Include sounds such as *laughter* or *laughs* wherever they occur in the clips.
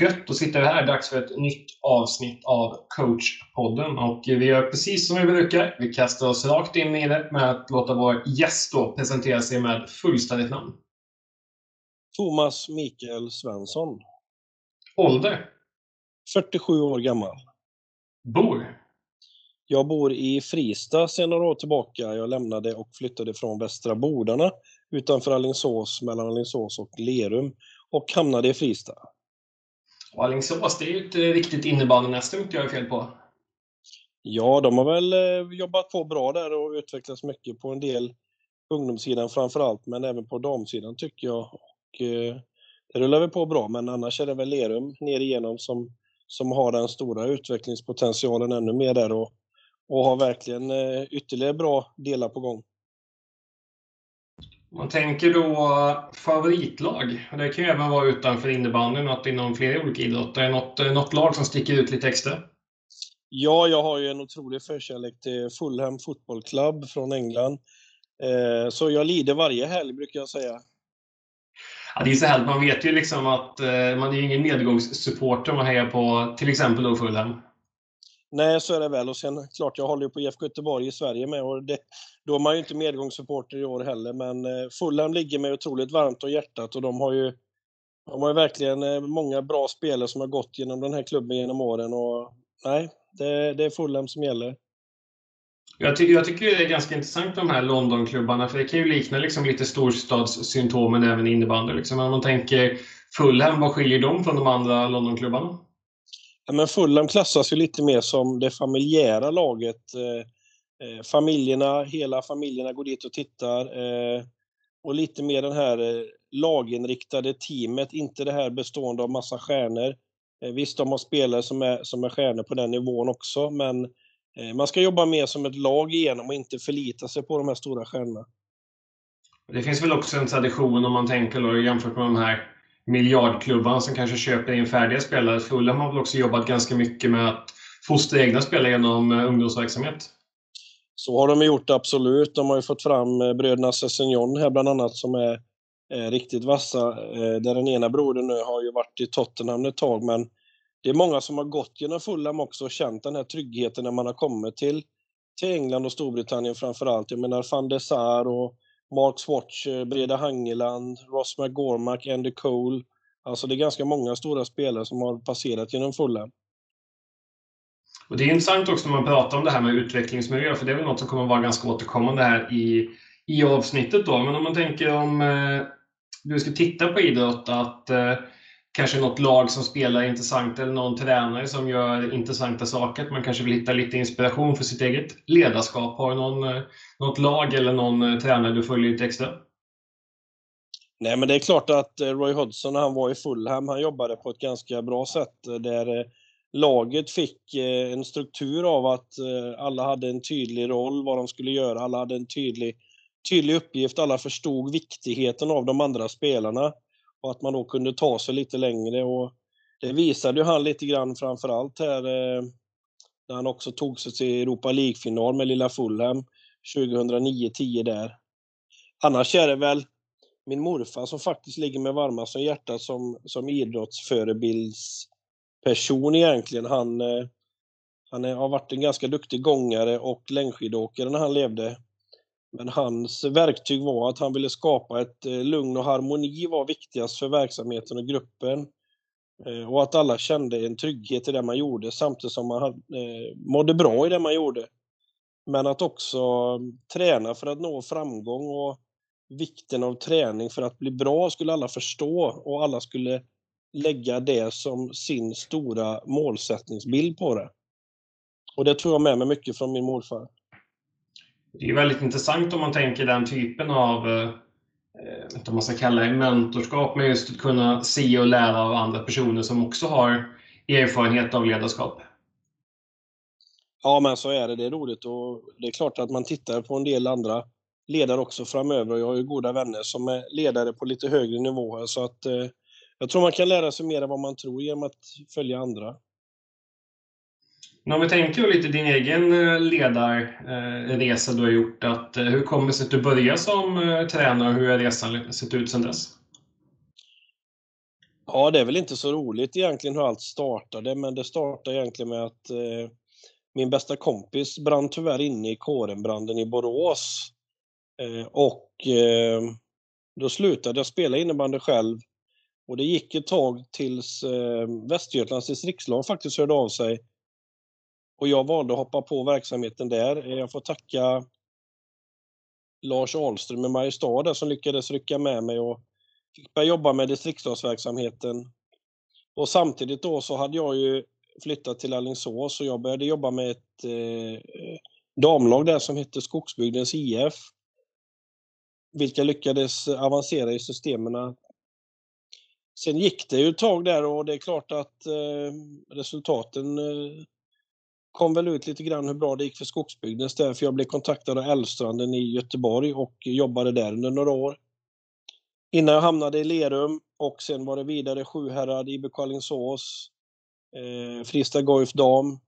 Gött att sitta här. Dags för ett nytt avsnitt av coachpodden. Och vi gör precis som vi brukar. Vi kastar oss rakt in i det med att låta vår gäst då presentera sig med fullständigt namn. Thomas Mikael Svensson. Ålder? 47 år gammal. Bor? Jag bor i Frista sedan några år tillbaka. Jag lämnade och flyttade från Västra Bordarna utanför Alingsås, mellan Alingsås och Lerum och hamnade i Frista. Och Alingsås, det är ju ett riktigt innebandynäste om inte jag är fel på. Ja, de har väl eh, jobbat på bra där och utvecklats mycket på en del ungdomssidan framför allt, men även på damsidan tycker jag. Och, eh, det rullar väl på bra, men annars är det väl Lerum ner igenom som, som har den stora utvecklingspotentialen ännu mer där och, och har verkligen eh, ytterligare bra delar på gång. Man tänker då favoritlag. Det kan ju även vara utanför innebandyn och inom flera olika idrotter. Är något, något lag som sticker ut lite extra? Ja, jag har ju en otrolig förkärlek till Fulham Football Club från England. Eh, så jag lider varje helg, brukar jag säga. Ja, det är så här, man vet ju liksom att eh, man är ingen medgångssupporter om man hejar på till exempel då Fulham. Nej, så är det väl. Och sen klart, jag håller ju på IFK Göteborg i Sverige med och det, då är man ju inte medgångssupporter i år heller. Men eh, Fulham ligger mig otroligt varmt om hjärtat och de har ju de har ju verkligen eh, många bra spelare som har gått genom den här klubben genom åren och nej, det, det är Fulham som gäller. Jag, ty jag tycker det är ganska intressant de här Londonklubbarna, för det kan ju likna liksom lite storstadssymptomen även i innebandy. Liksom. Om man tänker Fulham, vad skiljer dem från de andra Londonklubbarna? Ja, men Fulham klassas ju lite mer som det familjära laget. Eh, eh, familjerna, hela familjerna går dit och tittar. Eh, och lite mer den här eh, laginriktade teamet, inte det här bestående av massa stjärnor. Eh, visst, de har spelare som är, som är stjärnor på den nivån också, men eh, man ska jobba mer som ett lag igenom och inte förlita sig på de här stora stjärnorna. Det finns väl också en tradition om man tänker då, jämfört med de här miljardklubbarna som kanske köper in färdiga spelare. Fulham har väl också jobbat ganska mycket med att fostra egna spelare genom eh, ungdomsverksamhet. Så har de gjort absolut. De har ju fått fram eh, bröderna Sessignon här bland annat som är, är riktigt vassa. Där den ena brodern nu har ju varit i Tottenham ett tag men det är många som har gått genom Fulham också och känt den här tryggheten när man har kommit till, till England och Storbritannien framförallt. Jag menar van de Sar och Mark Swatch, eh, Breda Hangeland, Ross McGormack, Andy Cole. Alltså det är ganska många stora spelare som har passerat genom Fulham. Och det är intressant också när man pratar om det här med utvecklingsmiljö, för det är väl något som kommer vara ganska återkommande här i, i avsnittet. Då. Men om man tänker om eh, du ska titta på idrott, att eh, kanske något lag som spelar intressant eller någon tränare som gör intressanta saker. Man kanske vill hitta lite inspiration för sitt eget ledarskap. Har du någon, eh, något lag eller någon eh, tränare du följer lite extra? Nej, men det är klart att eh, Roy Hodgson när han var i Fulham, han jobbade på ett ganska bra sätt där laget fick en struktur av att alla hade en tydlig roll, vad de skulle göra, alla hade en tydlig, tydlig uppgift, alla förstod viktigheten av de andra spelarna och att man då kunde ta sig lite längre. Och det visade ju han lite grann framför allt här eh, när han också tog sig till Europa League-final med lilla Fulham 2009-10 där. Annars är det väl min morfar som faktiskt ligger med varmast om hjärtat som, som idrottsförebildsperson egentligen. Han, eh, han är, har varit en ganska duktig gångare och längdskidåkare när han levde. Men hans verktyg var att han ville skapa ett eh, lugn och harmoni var viktigast för verksamheten och gruppen. Eh, och att alla kände en trygghet i det man gjorde samtidigt som man eh, mådde bra i det man gjorde. Men att också mm, träna för att nå framgång och vikten av träning för att bli bra skulle alla förstå och alla skulle lägga det som sin stora målsättningsbild på det. Och det tror jag med mig mycket från min morfar. Det är väldigt intressant om man tänker den typen av, eh, inte man ska kalla det mentorskap, men just att kunna se och lära av andra personer som också har erfarenhet av ledarskap. Ja, men så är det. Det är roligt och det är klart att man tittar på en del andra ledare också framöver. Jag har ju goda vänner som är ledare på lite högre nivåer så att eh, jag tror man kan lära sig mer än vad man tror genom att följa andra. Men om vi tänker lite din egen eh, ledarresa eh, du har gjort. Att, eh, hur kommer det sig att du började som tränare och hur har resan sett ut sedan dess? Ja, det är väl inte så roligt egentligen hur allt startade, men det startade egentligen med att eh, min bästa kompis brann tyvärr inne i kårenbranden i Borås. Eh, och eh, då slutade jag spela innebandy själv. Och det gick ett tag tills eh, Västergötlands distriktslag faktiskt hörde av sig. Och jag valde att hoppa på verksamheten där. Jag får tacka Lars Ahlström i Mariestad som lyckades rycka med mig och fick börja jobba med distriktslagsverksamheten. Och samtidigt då så hade jag ju flyttat till Alingsås och jag började jobba med ett eh, damlag där som hette Skogsbygdens IF. Vilka lyckades avancera i systemen. Sen gick det ju ett tag där och det är klart att eh, resultaten eh, kom väl ut lite grann hur bra det gick för Skogsbygdens istället för jag blev kontaktad av Älvstranden i Göteborg och jobbade där under några år. Innan jag hamnade i Lerum och sen var det vidare Sjuhärad, IBK Alingsås, eh, Fristad Goif Dam,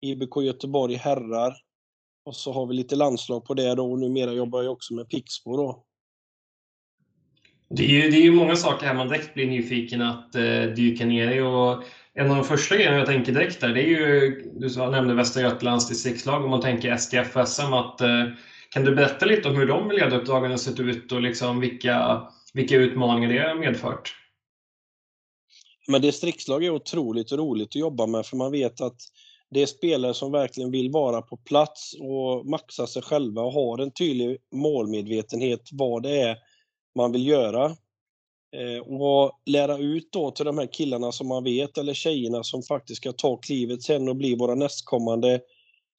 IBK Göteborg Herrar. Och så har vi lite landslag på det då och numera jobbar jag också med Pixbo då. Det är ju, det är ju många saker här man direkt blir nyfiken att eh, dyka ner i. Och en av de första grejerna jag tänker direkt där, det är ju, du nämnde Västra Götalands distriktslag, om man tänker SDF och SM. Att, eh, kan du berätta lite om hur de ledaruppdragen har sett ut och liksom vilka, vilka utmaningar det har medfört? Men distriktslag är otroligt roligt att jobba med för man vet att det är spelare som verkligen vill vara på plats och maxa sig själva och har en tydlig målmedvetenhet vad det är man vill göra. Eh, och lära ut då till de här killarna som man vet, eller tjejerna som faktiskt ska ta klivet sen och bli våra nästkommande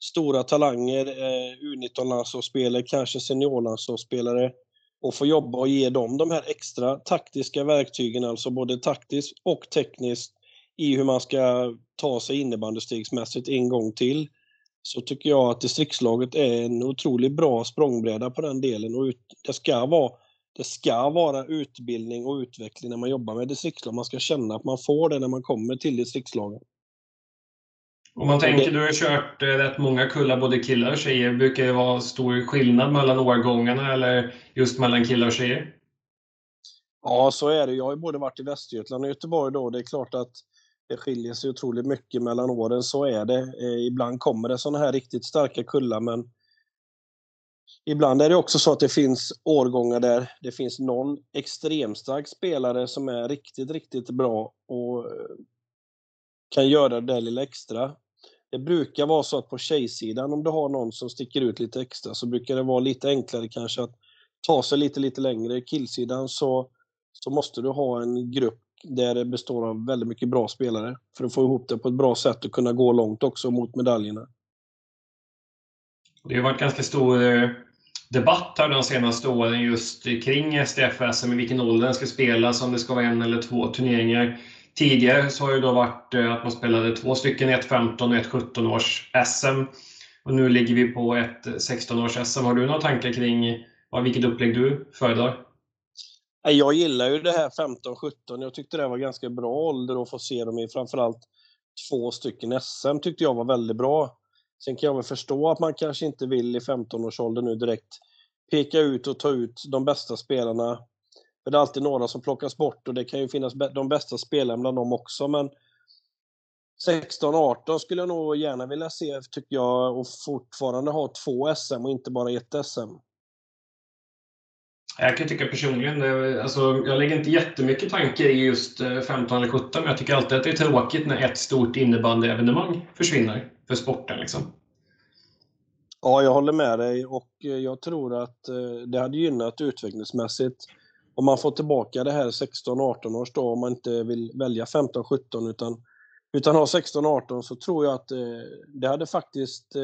stora talanger, eh, U19-landslagsspelare, kanske seniorlandslagsspelare och få jobba och ge dem de här extra taktiska verktygen, alltså både taktiskt och tekniskt i hur man ska ta sig innebandystegsmässigt en gång till. Så tycker jag att distriktslaget är en otroligt bra språngbräda på den delen och det ska vara det ska vara utbildning och utveckling när man jobbar med distriktslag. Man ska känna att man får det när man kommer till distriktslagen. Om man tänker, du har kört eh, rätt många kullar, både killar och tjejer. Brukar det vara stor skillnad mellan årgångarna eller just mellan killar och tjejer? Ja, så är det. Jag har både varit i Västergötland och Göteborg då. Det är klart att det skiljer sig otroligt mycket mellan åren, så är det. Eh, ibland kommer det sådana här riktigt starka kullar, men Ibland är det också så att det finns årgångar där det finns någon extremstark spelare som är riktigt, riktigt bra och eh, kan göra det där lilla extra. Det brukar vara så att på tjejsidan, om du har någon som sticker ut lite extra, så brukar det vara lite enklare kanske att ta sig lite, lite längre. Killsidan så, så måste du ha en grupp där det består av väldigt mycket bra spelare för att få ihop det på ett bra sätt och kunna gå långt också mot medaljerna. Det har varit ganska stor eh, debatt här de senaste åren just kring SDF-SM, i vilken ålder den ska spelas, om det ska vara en eller två turneringar. Tidigare så har det då varit eh, att man spelade två stycken, ett 15 och ett 17 års SM. Och nu ligger vi på ett 16 års SM. Har du några tankar kring vilket upplägg du föredrar? Jag gillar ju det här 15-17. Jag tyckte det var ganska bra ålder att få se dem i. Framförallt två stycken SM tyckte jag var väldigt bra. Sen kan jag väl förstå att man kanske inte vill i 15-årsåldern nu direkt peka ut och ta ut de bästa spelarna. För det är alltid några som plockas bort och det kan ju finnas de bästa spelarna bland dem också. Men 16-18 skulle jag nog gärna vilja se, tycker jag, och fortfarande ha två SM och inte bara ett SM. Jag kan tycka personligen, alltså, jag lägger inte jättemycket tankar i just eh, 15 eller 17, men jag tycker alltid att det är tråkigt när ett stort innebandyevenemang försvinner för sporten. Liksom. Ja, jag håller med dig och eh, jag tror att eh, det hade gynnat utvecklingsmässigt om man får tillbaka det här 16-18 års då, om man inte vill välja 15-17 utan, utan ha 16-18 så tror jag att det hade faktiskt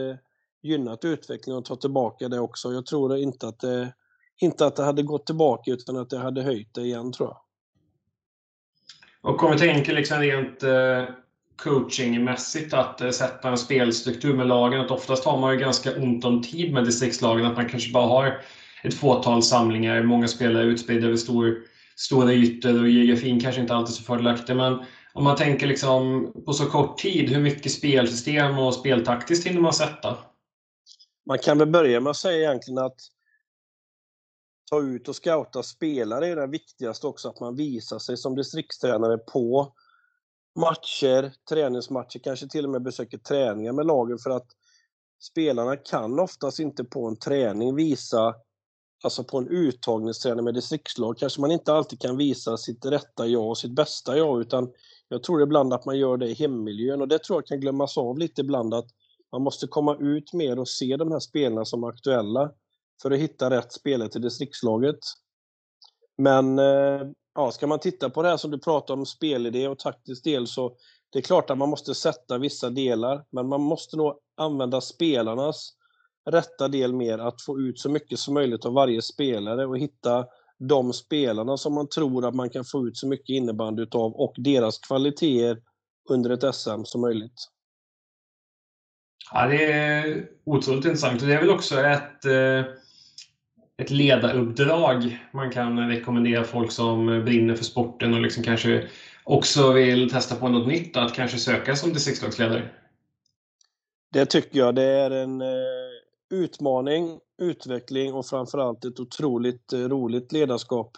gynnat utvecklingen att ta tillbaka det också. Jag tror inte att det inte att det hade gått tillbaka utan att det hade höjt det igen tror jag. Och om vi tänker liksom rent eh, coachingmässigt att eh, sätta en spelstruktur med lagen, att oftast har man ju ganska ont om tid med distriktslagen, att man kanske bara har ett fåtal samlingar, många spelare utspridda över stor, stora ytor och geografin kanske inte alltid så fördelaktig. Men om man tänker liksom på så kort tid, hur mycket spelsystem och speltaktiskt hinner man sätta? Man kan väl börja med att säga egentligen att ta ut och scouta spelare är det viktigaste också, att man visar sig som distriktstränare på matcher, träningsmatcher, kanske till och med besöker träningar med lagen för att spelarna kan oftast inte på en träning visa, alltså på en uttagningsträning med distriktslag, kanske man inte alltid kan visa sitt rätta jag och sitt bästa jag, utan jag tror ibland att man gör det i hemmiljön och det tror jag kan glömmas av lite ibland att man måste komma ut mer och se de här spelarna som aktuella för att hitta rätt spelare till distriktslaget. Men eh, ja, ska man titta på det här som du pratar om, spelidé och taktisk del, så det är klart att man måste sätta vissa delar, men man måste nog använda spelarnas rätta del mer, att få ut så mycket som möjligt av varje spelare och hitta de spelarna som man tror att man kan få ut så mycket innebandy utav och deras kvaliteter under ett SM som möjligt. Ja, det är otroligt intressant och det är väl också ett, eh, ett ledaruppdrag man kan rekommendera folk som brinner för sporten och liksom kanske också vill testa på något nytt, att kanske söka som distriktslagsledare? Det tycker jag. Det är en eh, utmaning, utveckling och framförallt ett otroligt eh, roligt ledarskap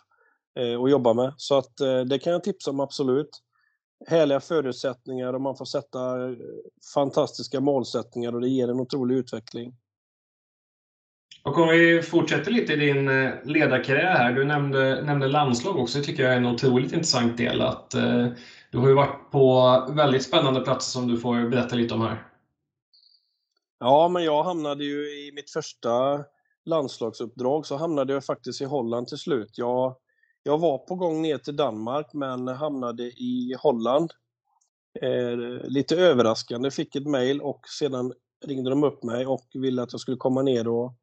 eh, att jobba med. Så att det kan jag tipsa om absolut härliga förutsättningar och man får sätta fantastiska målsättningar och det ger en otrolig utveckling. Och om vi fortsätter lite i din eh, ledarkarriär här. Du nämnde, nämnde landslag också, det tycker jag är en otroligt intressant del. Att, eh, du har ju varit på väldigt spännande platser som du får berätta lite om här. Ja, men jag hamnade ju i mitt första landslagsuppdrag så hamnade jag faktiskt i Holland till slut. Jag jag var på gång ner till Danmark men hamnade i Holland. Eh, lite överraskande, fick ett mejl och sedan ringde de upp mig och ville att jag skulle komma ner och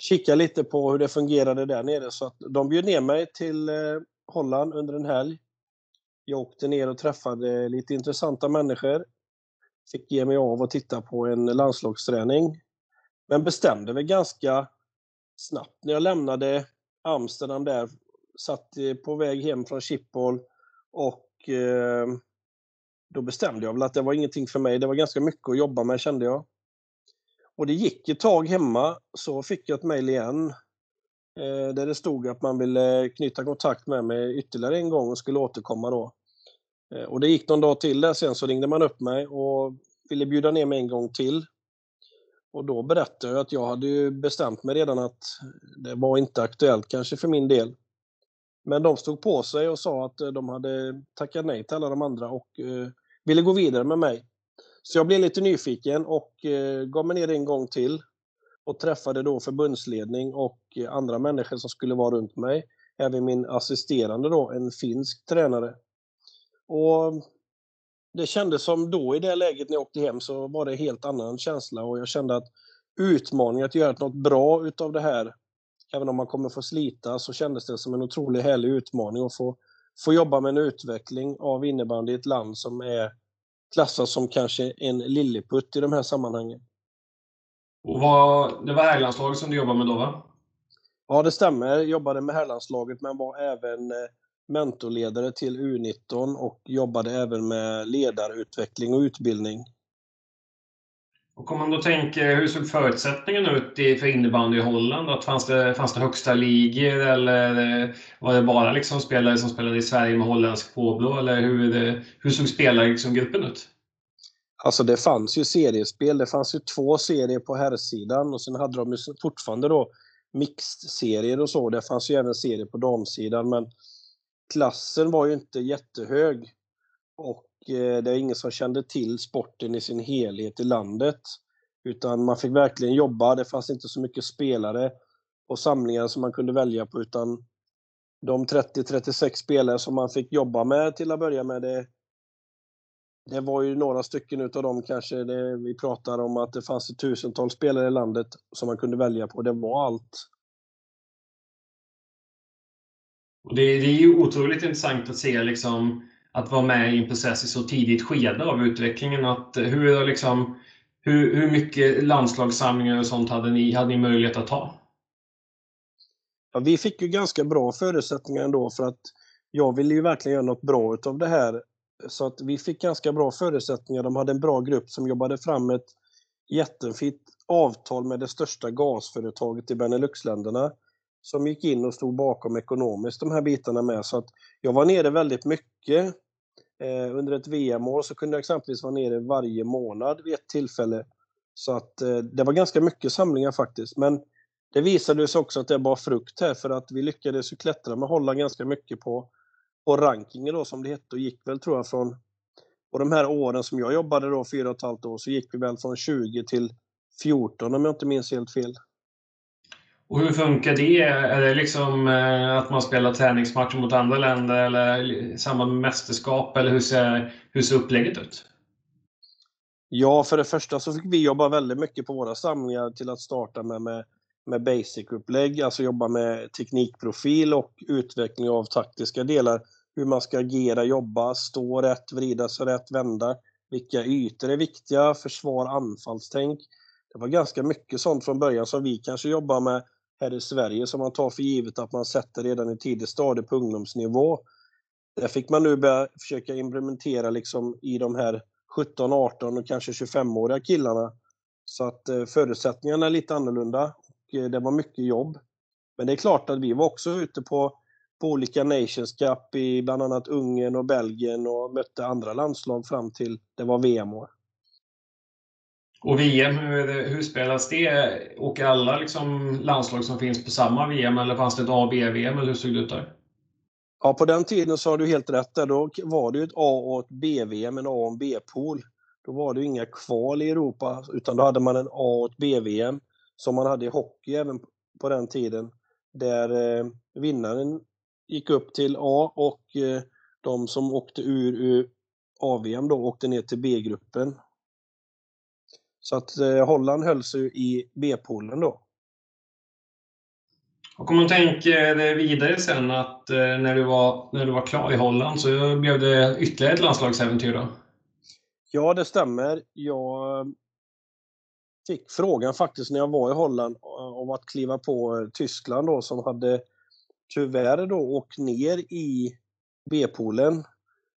kika lite på hur det fungerade där nere. Så att de bjöd ner mig till eh, Holland under en helg. Jag åkte ner och träffade lite intressanta människor. Fick ge mig av och titta på en landslagsträning. Men bestämde väl ganska snabbt när jag lämnade Amsterdam där satt eh, på väg hem från Schiphol och eh, då bestämde jag väl att det var ingenting för mig. Det var ganska mycket att jobba med kände jag. Och det gick ett tag hemma så fick jag ett mejl igen eh, där det stod att man ville knyta kontakt med mig ytterligare en gång och skulle återkomma då. Eh, och det gick någon dag till där sen så ringde man upp mig och ville bjuda ner mig en gång till. Och då berättade jag att jag hade bestämt mig redan att det var inte aktuellt kanske för min del. Men de stod på sig och sa att eh, de hade tackat nej till alla de andra och eh, ville gå vidare med mig. Så jag blev lite nyfiken och eh, gav mig ner en gång till och träffade då förbundsledning och eh, andra människor som skulle vara runt mig. Även min assisterande då, en finsk tränare. Och det kändes som då i det läget när jag åkte hem så var det en helt annan känsla och jag kände att utmaningen att göra något bra utav det här även om man kommer få slita så kändes det som en otroligt härlig utmaning att få, få jobba med en utveckling av innebandy i ett land som är klassat som kanske en lilleputt i de här sammanhangen. Och vad, det var herrlandslaget som du jobbade med då va? Ja det stämmer, jag jobbade med herrlandslaget men var även eh, mentorledare till U19 och jobbade även med ledarutveckling och utbildning. Och om man då tänker, hur såg förutsättningarna ut för innebandy i Holland? Att fanns, det, fanns det högsta ligor eller eh, var det bara liksom spelare som spelade i Sverige med holländsk påbrå? Eller hur, eh, hur såg spelargruppen liksom, ut? Alltså det fanns ju seriespel. Det fanns ju två serier på herrsidan och sen hade de fortfarande då mixed-serier och så. Det fanns ju även serier på damsidan men klassen var ju inte jättehög. Och Eh, det är ingen som kände till sporten i sin helhet i landet. Utan man fick verkligen jobba, det fanns inte så mycket spelare och samlingar som man kunde välja på utan de 30-36 spelare som man fick jobba med till att börja med, det, det var ju några stycken utav dem kanske, det, vi pratar om att det fanns tusentals spelare i landet som man kunde välja på, det var allt. Det, det är ju otroligt intressant att se liksom att vara med i en process i så tidigt skede av utvecklingen. Att eh, hur, liksom, hur, hur mycket landslagssamlingar och sånt hade ni, hade ni möjlighet att ta? Ja, vi fick ju ganska bra förutsättningar ändå för att jag ville ju verkligen göra något bra utav det här. Så att vi fick ganska bra förutsättningar. De hade en bra grupp som jobbade fram ett jättefint avtal med det största gasföretaget i Beneluxländerna. som gick in och stod bakom ekonomiskt de här bitarna med. Så att jag var nere väldigt mycket. Eh, under ett VM-år så kunde jag exempelvis vara nere varje månad vid ett tillfälle. Så att eh, det var ganska mycket samlingar faktiskt. Men det visade sig också att det var frukt här för att vi lyckades ju klättra med Holland ganska mycket på, på rankingen då som det hette och gick väl tror jag från Och de här åren som jag jobbade då, fyra och ett halvt år, så gick vi väl från 20 till 14 om jag inte minns helt fel. Och hur funkar det? Är det liksom eh, att man spelar träningsmatcher mot andra länder eller i samband med mästerskap? Eller hur ser, hur ser upplägget ut? Ja, för det första så fick vi jobba väldigt mycket på våra samlingar till att starta med, med, med basic-upplägg, alltså jobba med teknikprofil och utveckling av taktiska delar. Hur man ska agera, jobba, stå rätt, vrida sig rätt, vända. Vilka ytor är viktiga, försvar, anfallstänk. Det var ganska mycket sånt från början som vi kanske jobbar med här i Sverige som man tar för givet att man sätter redan i tidigt stadie på ungdomsnivå. Där fick man nu börja försöka implementera liksom i de här 17, 18 och kanske 25-åriga killarna. Så att eh, förutsättningarna är lite annorlunda och eh, det var mycket jobb. Men det är klart att vi var också ute på, på olika Nations Cup i bland annat Ungern och Belgien och mötte andra landslag fram till det var VM-år. Och VM, hur, hur spelas det? Åker alla liksom landslag som finns på samma VM eller fanns det ett A och B-VM eller hur såg det ut där? Ja, på den tiden så har du helt rätt där. Då var det ett A och ett B-VM, en A och en B-pool. Då var det inga kval i Europa, utan då hade man en A och ett B-VM som man hade i hockey även på den tiden. Där eh, vinnaren gick upp till A och eh, de som åkte ur, ur A-VM då åkte ner till B-gruppen så att eh, Holland höll sig i B-poolen då. Och om man tänker vidare sen att eh, när du, var, när du var klar i Holland så blev det ytterligare ett landslagsäventyr då? Ja, det stämmer. Jag fick frågan faktiskt när jag var i Holland om att kliva på Tyskland då som hade tyvärr då åkt ner i B-poolen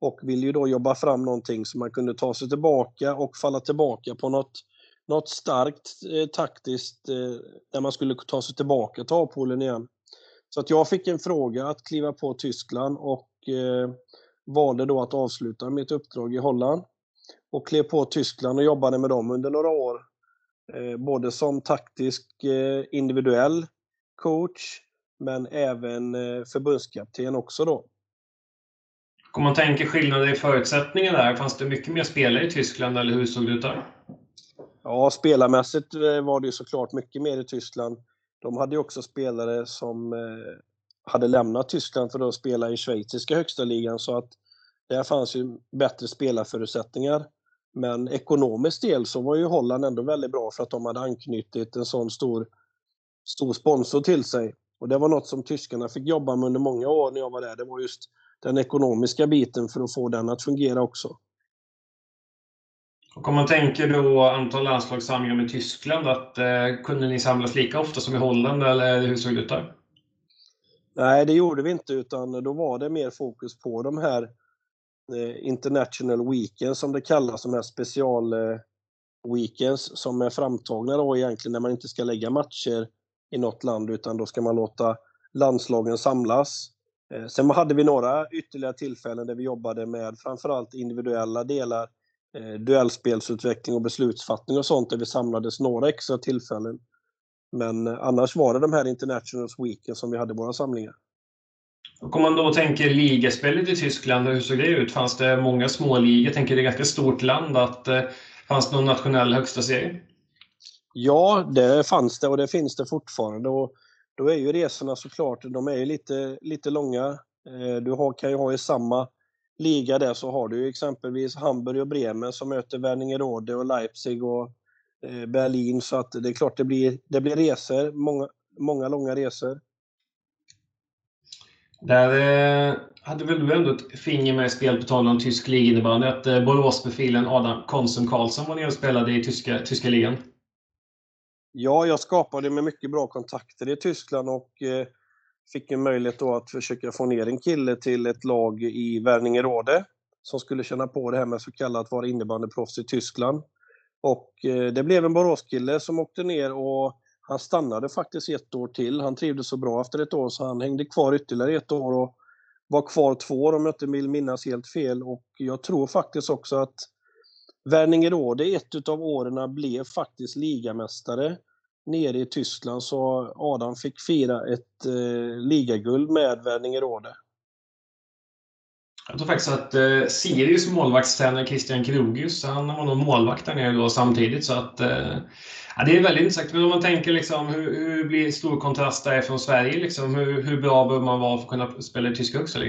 och ville ju då jobba fram någonting så man kunde ta sig tillbaka och falla tillbaka på något något starkt eh, taktiskt eh, där man skulle ta sig tillbaka till A-poolen igen. Så att jag fick en fråga att kliva på Tyskland och eh, valde då att avsluta mitt uppdrag i Holland och klev på Tyskland och jobbade med dem under några år. Eh, både som taktisk eh, individuell coach men även eh, förbundskapten också då. Om man tänker skillnader i förutsättningar där, fanns det mycket mer spelare i Tyskland eller hur såg det ut där? Ja, spelarmässigt eh, var det ju såklart mycket mer i Tyskland. De hade ju också spelare som eh, hade lämnat Tyskland för att spela i schweiziska högsta ligan så att där fanns ju bättre spelarförutsättningar. Men ekonomiskt del så var ju Holland ändå väldigt bra för att de hade anknutit en sån stor, stor sponsor till sig. Och det var något som tyskarna fick jobba med under många år när jag var där. Det var just den ekonomiska biten för att få den att fungera också. Och om man tänker då antal landslagssamlingar med Tyskland, att, eh, kunde ni samlas lika ofta som i Holland eller hur såg det ut där? Nej, det gjorde vi inte utan då var det mer fokus på de här eh, International Weekends som det kallas, de här special eh, weekends som är framtagna då egentligen när man inte ska lägga matcher i något land utan då ska man låta landslagen samlas. Eh, sen hade vi några ytterligare tillfällen där vi jobbade med framförallt individuella delar eh, duellspelsutveckling och beslutsfattning och sånt där vi samlades några extra tillfällen. Men eh, annars var det de här Internationals Weekend som vi hade våra samlingar. Och om man då tänker ligaspelet i Tyskland, hur såg det ut? Fanns det många små ligor? Jag tänker det är ett ganska stort land. Att, eh, fanns det någon nationell högsta serie? Ja, det fanns det och det finns det fortfarande. Och då är ju resorna såklart, de är lite, lite långa. Eh, du har, kan ju ha i samma liga där så har du exempelvis Hamburg och Bremen som möter Wernigerode och Leipzig och eh, Berlin så att det är klart det blir, det blir resor, många, många långa resor. Där eh, hade väl du ändå ett finger med i spel på tal om tysk liginnebandy att eh, Boråsprofilen Adam Konsum Karlsson var nere och spelade i tyska, tyska ligan. Ja, jag skapade med mycket bra kontakter i Tyskland och eh, fick en möjlighet då att försöka få ner en kille till ett lag i Wernigerode som skulle känna på det här med så kallat vara innebandyproffs i Tyskland. Och eh, det blev en Boråskille som åkte ner och han stannade faktiskt ett år till. Han trivdes så bra efter ett år så han hängde kvar ytterligare ett år och var kvar två år om jag inte vill minnas helt fel. Och jag tror faktiskt också att Wernigerode ett av åren blev faktiskt ligamästare nere i Tyskland så Adam fick fira ett eh, ligaguld med Wernigerode. Jag tror faktiskt att eh, Sirius målvaktstränare Christian Krogius, han var nog målvakt där nere då samtidigt. Så att, eh, ja, det är väldigt intressant. Men om man tänker liksom, hur, hur blir stor kontrast där från Sverige? Liksom, hur, hur bra bör man vara för att kunna spela i tyska högsta?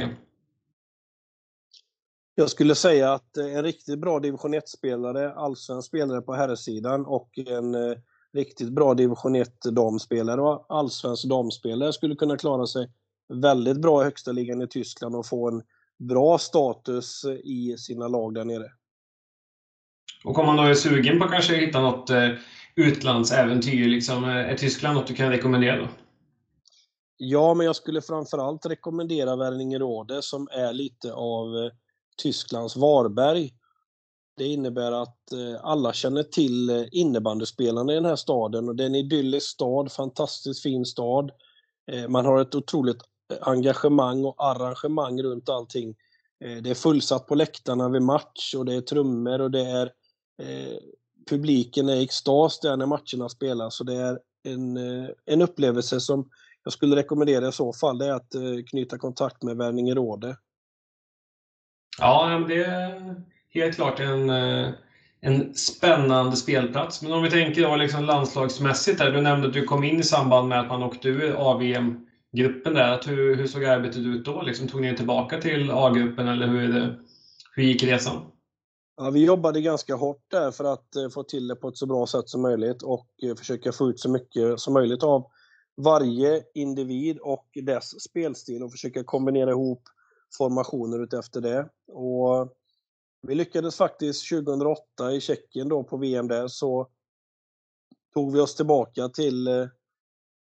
Jag skulle säga att en riktigt bra division 1-spelare, allsvensk spelare på herrsidan och en eh, riktigt bra division 1-damspelare och allsvensk damspelare skulle kunna klara sig väldigt bra i högsta ligan i Tyskland och få en bra status i sina lag där nere. Och om man då är sugen på att kanske hitta något eh, utlandsäventyr, liksom, eh, är Tyskland något du kan rekommendera? Då? Ja, men jag skulle framförallt rekommendera Wernigerode som är lite av eh, Tysklands Varberg. Det innebär att eh, alla känner till eh, innebandyspelarna i den här staden och det är en idyllisk stad, fantastiskt fin stad. Eh, man har ett otroligt engagemang och arrangemang runt allting. Det är fullsatt på läktarna vid match och det är trummor och det är publiken är i extas där när matcherna spelas. Så det är en, en upplevelse som jag skulle rekommendera i så fall, det är att knyta kontakt med Värningeråde. Ja, det helt klart en, eh, en spännande spelplats. Men om vi tänker då liksom landslagsmässigt, där, du nämnde att du kom in i samband med att man åkte ur AVM gruppen där. Hur, hur såg arbetet ut då? Liksom, tog ni er tillbaka till A-gruppen eller hur, det, hur gick resan? Ja, vi jobbade ganska hårt där för att eh, få till det på ett så bra sätt som möjligt och eh, försöka få ut så mycket som möjligt av varje individ och dess spelstil och försöka kombinera ihop formationer utefter det. Och vi lyckades faktiskt 2008 i Tjeckien då på VM där så tog vi oss tillbaka till eh,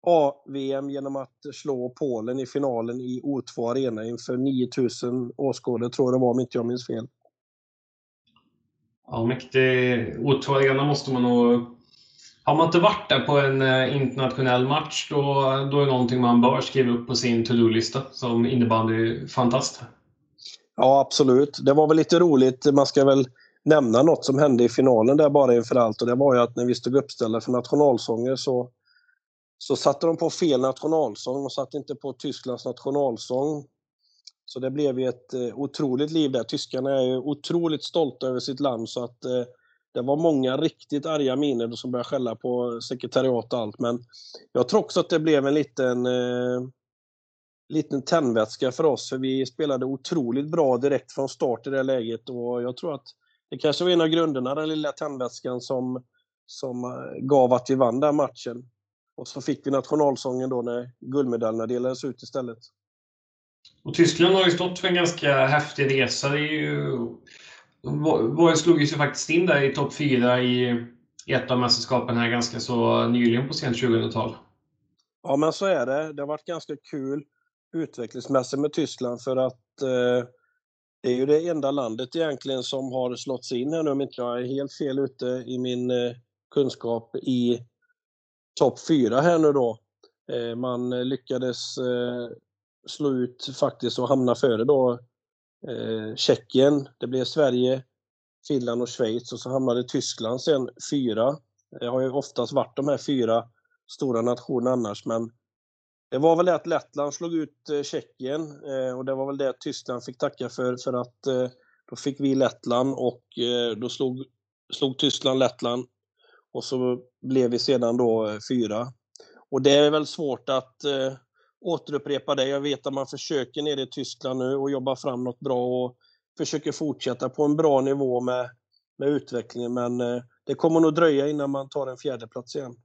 A-VM genom att slå Polen i finalen i O2 Arena inför 9000 åskådare, tror jag det var om inte jag minns fel. Ja, mäktig. O2 Arena måste man nog... Har man inte varit där på en eh, internationell match, då, då är det någonting man bör skriva upp på sin to-do-lista som innebandyfantast. Ja, absolut. Det var väl lite roligt. Man ska väl nämna något som hände i finalen där bara inför allt och det var ju att när vi stod uppställda för nationalsånger så så satte de på fel nationalsång, de satte inte på Tysklands nationalsång. Så det blev ju ett eh, otroligt liv där. Tyskarna är ju otroligt stolta över sitt land så att eh, det var många riktigt arga miner som började skälla på sekretariat och allt. Men jag tror också att det blev en liten, eh, liten tändvätska för oss, för vi spelade otroligt bra direkt från start i det läget och jag tror att det kanske var en av grunderna, den lilla tändvätskan som, som eh, gav att vi vann den matchen. Och så fick vi nationalsången då när guldmedaljerna delades ut istället. Och Tyskland har ju stått för en ganska häftig resa. Det är ju... De slog ju sig faktiskt in där i topp 4 i ett av mästerskapen här ganska så nyligen på sent 2000-tal. Ja, men så är det. Det har varit ganska kul utvecklingsmässigt med Tyskland för att eh, det är ju det enda landet egentligen som har slått sig in här nu, om inte jag är helt fel ute i min eh, kunskap, i topp fyra här nu då. Eh, man lyckades eh, slå ut faktiskt och hamna före då eh, Tjeckien. Det blev Sverige, Finland och Schweiz och så hamnade Tyskland sen fyra. Det har ju oftast varit de här fyra stora nationerna annars men det var väl det att Lettland slog ut eh, Tjeckien eh, och det var väl det Tyskland fick tacka för för att eh, då fick vi Lettland och då slog, slog Tyskland Lettland och så blev vi sedan då fyra. Och det är väl svårt att eh, återupprepa det. Jag vet att man försöker nere i Tyskland nu och jobba fram något bra och försöker fortsätta på en bra nivå med, med utvecklingen. Men eh, det kommer nog dröja innan man tar en fjärde plats igen.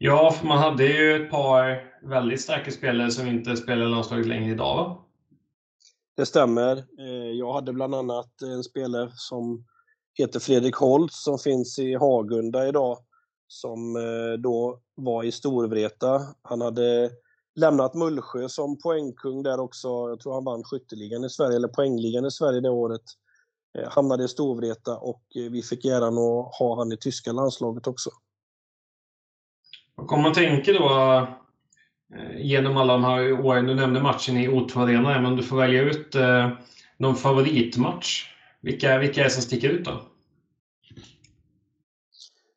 Ja, för man hade ju ett par väldigt starka spelare som inte spelar landslaget längre idag va? Det stämmer. Eh, jag hade bland annat en spelare som heter Fredrik Holtz som finns i Hagunda idag som eh, då var i Storvreta. Han hade lämnat Mullsjö som poängkung där också. Jag tror han vann skytteligan i Sverige, eller poängligan i Sverige det året. Eh, hamnade i Storvreta och vi fick äran att ha han i tyska landslaget också. Och om man tänker då eh, genom alla de här åren, du nämnde matchen i O2 Arena, men du får välja ut eh, någon favoritmatch. Vilka, vilka är det som sticker ut då?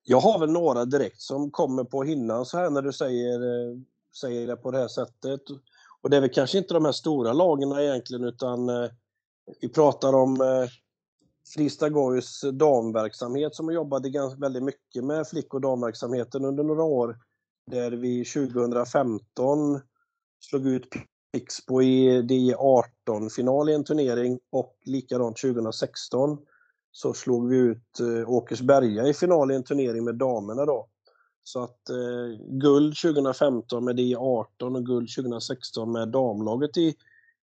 Jag har väl några direkt som kommer på hinnan så här när du säger, eh, säger det på det här sättet. Och det är väl kanske inte de här stora lagen egentligen utan vi pratar om eh, Fristad damverksamhet som jobbade jobbat väldigt mycket med flick och damverksamheten under några år. Där vi 2015 slog ut Pixbo i DI18 final i en turnering och likadant 2016 så slog vi ut eh, Åkersberga i final i en turnering med damerna då. Så att eh, guld 2015 med DI18 och guld 2016 med damlaget i,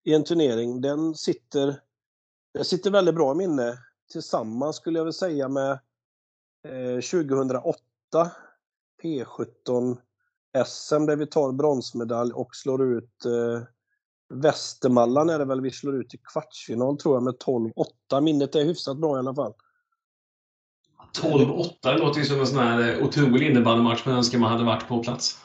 i en turnering, den sitter, den sitter väldigt bra i minne. Tillsammans skulle jag väl säga med eh, 2008 P17 SM där vi tar bronsmedalj och slår ut eh, Västermallan är det väl vi slår ut i kvartsfinal tror jag med 12-8. Minnet är hyfsat bra i alla fall. 12-8 det låter ju som en sån här eh, otrolig innebandymatch man önskar man hade varit på plats.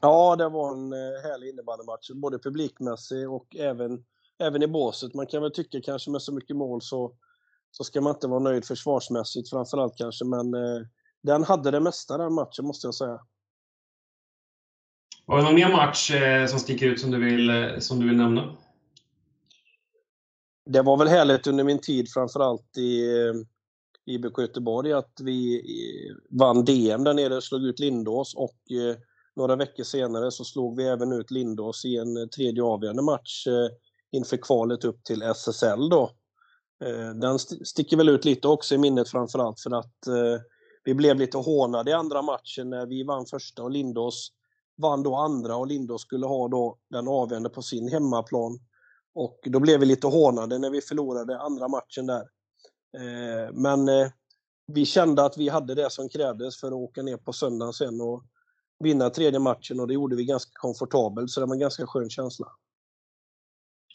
Ja, det var en eh, härlig innebandymatch. Både publikmässig och även, även i båset. Man kan väl tycka kanske med så mycket mål så, så ska man inte vara nöjd försvarsmässigt framförallt kanske. Men eh, den hade det mesta den matchen måste jag säga. Var det någon mer match eh, som sticker ut som du vill, eh, som du vill nämna? Det var väl härligt under min tid framförallt i eh, IBK Göteborg att vi vann DM där nere, slog ut Lindås och några veckor senare så slog vi även ut Lindås i en tredje avgörande match inför kvalet upp till SSL då. Den sticker väl ut lite också i minnet framförallt för att vi blev lite hånade i andra matchen när vi vann första och Lindås vann då andra och Lindås skulle ha då den avgörande på sin hemmaplan. Och då blev vi lite hånade när vi förlorade andra matchen där. Eh, men eh, vi kände att vi hade det som krävdes för att åka ner på söndagen sen och vinna tredje matchen och det gjorde vi ganska komfortabelt så det var en ganska skön känsla.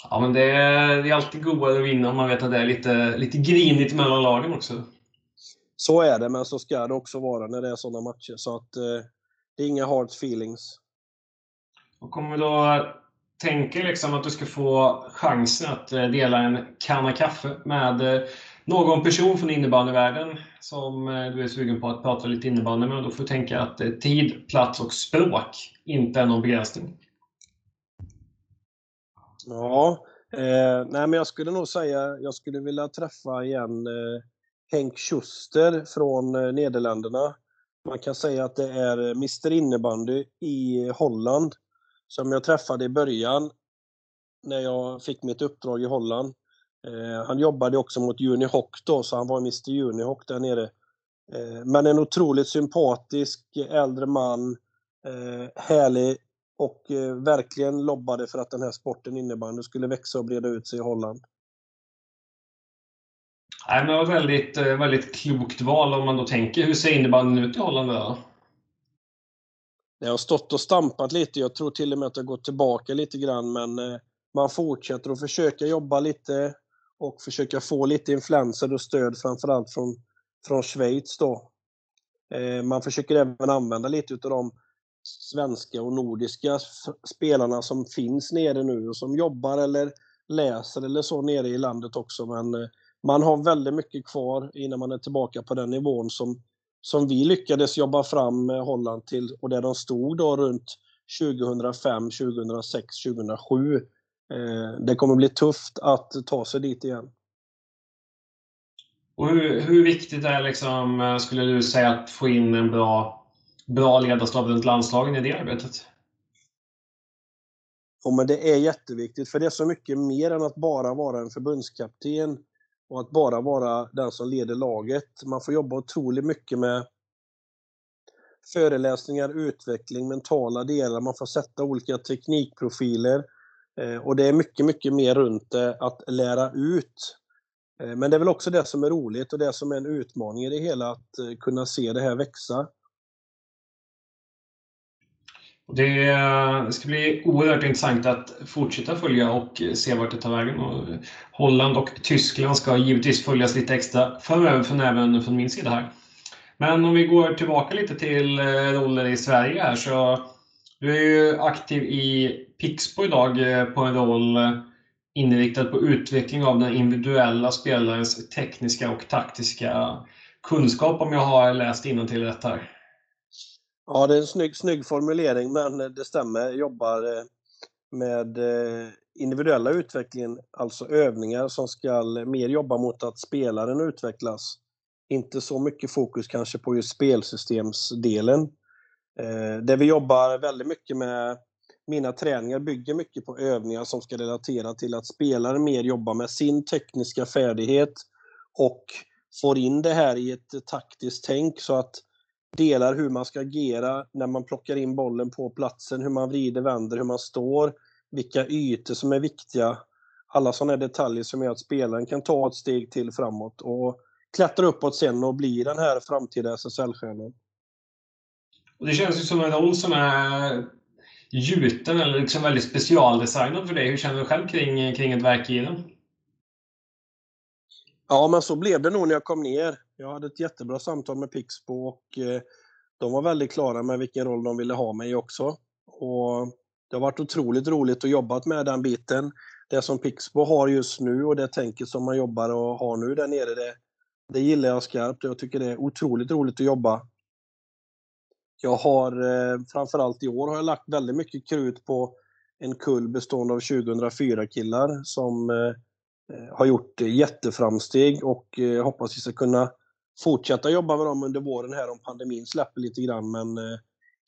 Ja, men det är, det är alltid godare att vinna om man vet att det är lite, lite grinigt mellan lagen också. Så är det, men så ska det också vara när det är sådana matcher. Så att eh, det är inga hard feelings. Och om vi då tänker liksom att du ska få chansen att eh, dela en kanna kaffe med eh, någon person från innebandyvärlden som eh, du är sugen på att prata lite innebandy med, då får du tänka att tid, plats och språk inte är någon begränsning. Ja, eh, nej men jag skulle nog säga, jag skulle vilja träffa igen eh, Henk Schuster från eh, Nederländerna. Man kan säga att det är eh, Mr Innebandy i Holland som jag träffade i början när jag fick mitt uppdrag i Holland. Eh, han jobbade också mot Unihoc då, så han var Mr Unihoc där nere. Eh, men en otroligt sympatisk eh, äldre man, eh, härlig och eh, verkligen lobbade för att den här sporten innebandy skulle växa och breda ut sig i Holland. Nej, men det var väldigt, eh, väldigt klokt val om man då tänker. Hur ser innebandyn ut i Holland då? Det har stått och stampat lite. Jag tror till och med att det har gått tillbaka lite grann, men eh, man fortsätter att försöka jobba lite och försöka få lite influenser och stöd framförallt från, från Schweiz då. Eh, man försöker även använda lite av de svenska och nordiska spelarna som finns nere nu och som jobbar eller läser eller så nere i landet också. Men man har väldigt mycket kvar innan man är tillbaka på den nivån som, som vi lyckades jobba fram med Holland till och där de stod då runt 2005, 2006, 2007. Eh, det kommer bli tufft att ta sig dit igen. Och hur, hur viktigt är liksom, eh, skulle du säga, att få in en bra, bra ledarstab runt landslagen i det arbetet? Ja, men det är jätteviktigt, för det är så mycket mer än att bara vara en förbundskapten och att bara vara den som leder laget. Man får jobba otroligt mycket med föreläsningar, utveckling, mentala delar, man får sätta olika teknikprofiler. Eh, och det är mycket, mycket mer runt det att lära ut. Eh, men det är väl också det som är roligt och det som är en utmaning i det hela, att eh, kunna se det här växa. Eh, det, ska bli oerhört intressant att fortsätta följa och eh, se vart det tar vägen. Och eh, Holland och Tyskland ska givetvis följas lite extra framöver, från även från min sida här. Men om vi går tillbaka lite till roller i Sverige här så du är ju aktiv i Pixbo idag på en roll inriktad på utveckling av den individuella spelarens tekniska och taktiska kunskap om jag har läst till rätt här. Ja, det är en snygg, snygg formulering, men det stämmer. Jag jobbar eh, med eh, individuella utvecklingen, alltså övningar som ska mer jobba mot att spelaren utvecklas. Inte så mycket fokus kanske på just spelsystemsdelen. Eh, det där vi jobbar väldigt mycket med, mina träningar bygger mycket på övningar som ska relatera till att spelaren mer jobbar med sin tekniska färdighet och får in det här i ett taktiskt tänk så att delar hur man ska agera när man plockar in bollen på platsen, hur man vrider, vänder, hur man står, vilka ytor som är viktiga. Alla sådana detaljer som gör att spelaren kan ta ett steg till framåt och klättra uppåt sen och bli den här framtida SSL-stjärnan. Det känns ju som en roll som är gjuten eller liksom väldigt specialdesignad för dig. Hur känner du själv kring, kring ett verk i den? Ja, men så blev det nog när jag kom ner. Jag hade ett jättebra samtal med Pixbo och eh, de var väldigt klara med vilken roll de ville ha mig också. Och det har varit otroligt roligt att jobba med den biten. Det som Pixbo har just nu och det tänket som man jobbar och har nu där nere, det, det gillar jag skarpt. Jag tycker det är otroligt roligt att jobba. Jag har eh, framförallt i år har jag lagt väldigt mycket krut på en kull bestående av 2004 killar som eh, Eh, har gjort eh, jätteframsteg och eh, hoppas vi ska kunna fortsätta jobba med dem under våren här om pandemin släpper lite grann. Men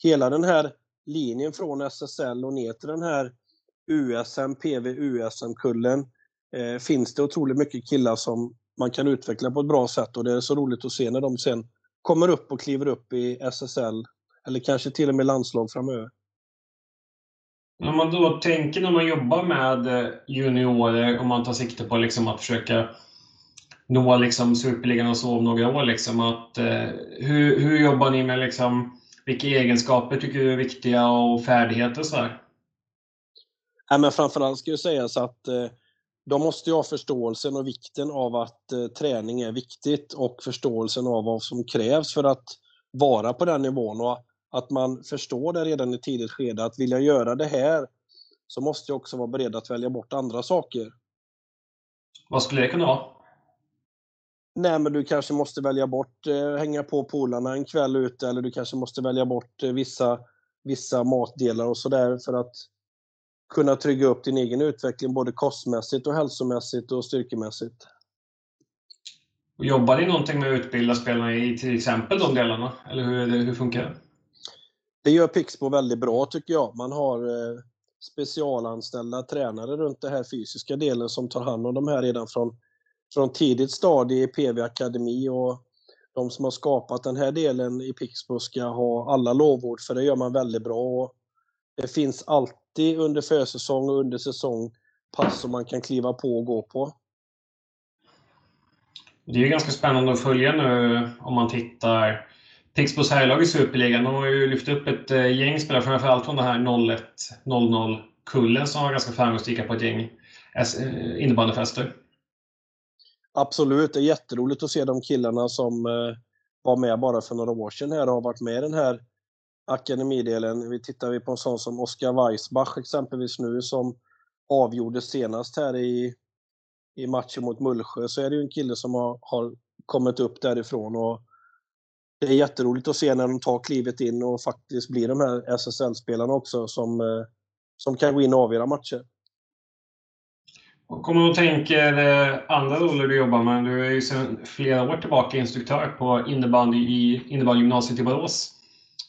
hela den här linjen från SSL och ner till den här USM, PV, USM-kullen finns det otroligt mycket killar som man kan utveckla på ett bra sätt och det är så roligt att se när de sen kommer upp och kliver upp i SSL eller kanske till och med landslag framöver. Om man då tänker när man jobbar med eh, juniorer, och man tar sikte på liksom att försöka nå liksom superligan och så om några år, liksom, att, eh, hur, hur jobbar ni med liksom, vilka egenskaper tycker du är viktiga och färdigheter Så här? Ja, men framförallt ska ju sägas att eh, de måste ju ha förståelsen och vikten av att eh, träning är viktigt och förståelsen av vad som krävs för att vara på den nivån och att man förstår det redan i tidigt skede att vill jag göra det här så måste jag också vara beredd att välja bort andra saker. Vad skulle det kunna vara? Nej, men du kanske måste välja bort eh, hänga på polarna en kväll ute eller du kanske måste välja bort eh, vissa, vissa matdelar och sådär för att kunna trygga upp din egen utveckling både kostmässigt och hälsomässigt och styrkemässigt. Jobbar ni någonting med att utbilda spelarna i till exempel de delarna? Eller hur, det, hur funkar det? Det gör Pixbo väldigt bra tycker jag. Man har eh, specialanställda tränare runt den här fysiska delen som tar hand om de här redan från från tidigt stadie i PV Akademi och de som har skapat den här delen i Pixbo ska ha alla lovord för det gör man väldigt bra. Och det finns alltid under försäsong och under säsong pass som man kan kliva på och gå på. Det är ju ganska spännande att följa nu eh, om man tittar Pixbos herrlag i Superligan. De har ju lyft upp ett eh, gäng spelare, framförallt från den här 01-00-kullen som var ganska framgångsrika på ett gäng eh, innebandyfester. Absolut, det är jätteroligt att se de killarna som eh, var med bara för några år sedan här och har varit med i den här akademidelen. Vi tittar vi på en sån som Oskar Weissbach exempelvis nu som avgjorde senast här i, i matchen mot Mullsjö så är det ju en kille som har, har kommit upp därifrån och det är jätteroligt att se när de tar klivet in och faktiskt blir de här SSL-spelarna också som, eh, som kan gå in och avgöra matcher. Kommer du och tänker eh, andra roller du jobbar med. Du är ju sedan flera år tillbaka instruktör på innebandy i innebandygymnasiet i Borås.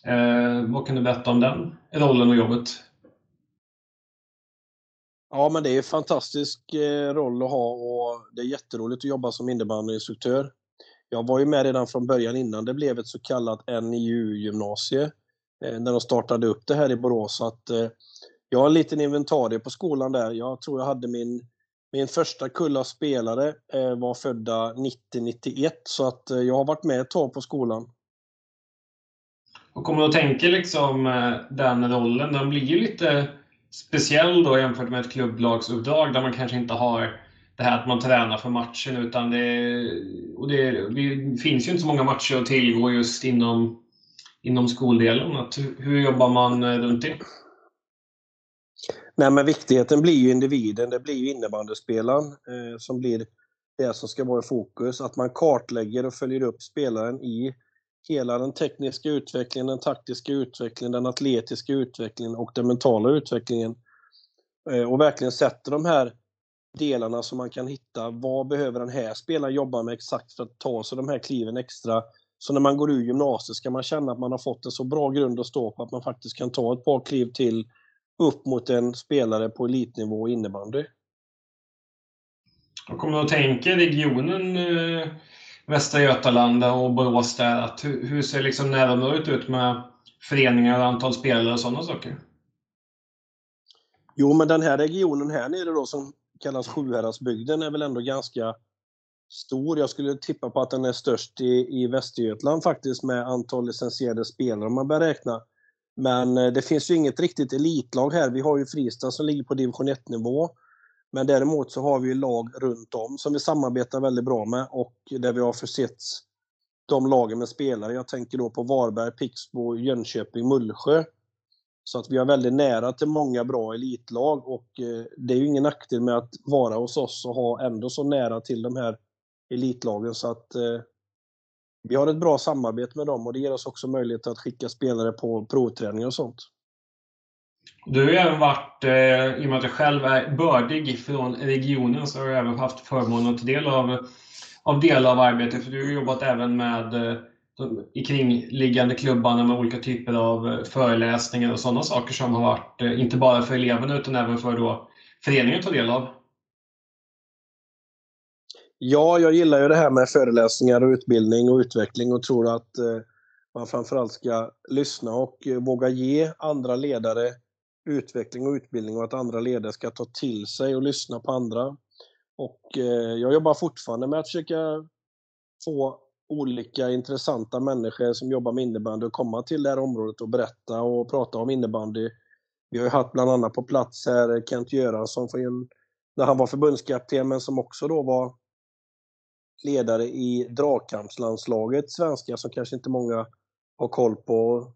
Eh, vad kan du berätta om den rollen och jobbet? Ja, men det är en fantastisk eh, roll att ha och det är jätteroligt att jobba som innebandyinstruktör. Jag var ju med redan från början innan det blev ett så kallat NIU-gymnasie eh, när de startade upp det här i Borås. Så att, eh, jag har en liten inventarie på skolan där. Jag tror jag hade min min första kull av spelare eh, var födda 90-91 så att jag har varit med ett tag på skolan. Och kommer du att tänka liksom den rollen, den blir ju lite speciell då jämfört med ett klubblagsuppdrag där man kanske inte har det här att man tränar för matchen. Utan det, och det, det finns ju inte så många matcher att tillgå just inom, inom skoldelen. Att, hur jobbar man eh, runt det? Nej, men viktigheten blir ju individen. Det blir ju innebandyspelaren eh, som blir det som ska vara i fokus. Att man kartlägger och följer upp spelaren i hela den tekniska utvecklingen, den taktiska utvecklingen, den atletiska utvecklingen och den mentala utvecklingen. Eh, och verkligen sätter de här delarna som man kan hitta. Vad behöver den här spelaren jobba med exakt för att ta sig de här kliven extra? Så när man går ur gymnasiet ska man känna att man har fått en så bra grund att stå på att man faktiskt kan ta ett par kliv till upp mot en spelare på elitnivå innebandy. Jag kommer att tänka regionen eh, Västra Götaland och Borås där, att hur, hur ser liksom närområdet ut med föreningar och antal spelare och sådana saker? Jo, men den här regionen här nere då som kallas Sjuhäradsbygden är väl ändå ganska stor. Jag skulle tippa på att den är störst i, i Västergötland faktiskt med antal licensierade spelare om man börjar räkna. Men eh, det finns ju inget riktigt elitlag här. Vi har ju Fristad som ligger på division 1-nivå. Men däremot så har vi lag runt om som vi samarbetar väldigt bra med och där vi har försett de lagen med spelare. Jag tänker då på Varberg, Pixbo, Jönköping, Mullsjö. Så att vi har väldigt nära till många bra elitlag och eh, det är ju ingen nackdel med att vara hos oss och ha ändå så nära till de här elitlagen så att eh, vi har ett bra samarbete med dem och det ger oss också möjlighet att skicka spelare på provträning och sånt. Du har ju även varit, eh, i och med att jag själv är bördig från regionen, så har jag även haft förmånen att ta del av, av delar av arbetet. För du har jobbat även med eh, i kringliggande klubbarna med olika typer av eh, föreläsningar och sådana saker som har varit, eh, inte bara för eleverna utan även för då föreningen att ta del av. Ja, jag gillar ju det här med föreläsningar och utbildning och utveckling och tror att eh, man framförallt ska lyssna och våga ge andra ledare utveckling och utbildning och att andra ledare ska ta till sig och lyssna på andra. Och jag jobbar fortfarande med att försöka få olika intressanta människor som jobbar med innebandy att komma till det här området och berätta och prata om innebandy. Vi har ju haft bland annat på plats här Kent Göransson när han var förbundskapten men som också då var ledare i dragkampslandslaget, svenska, som kanske inte många har koll på.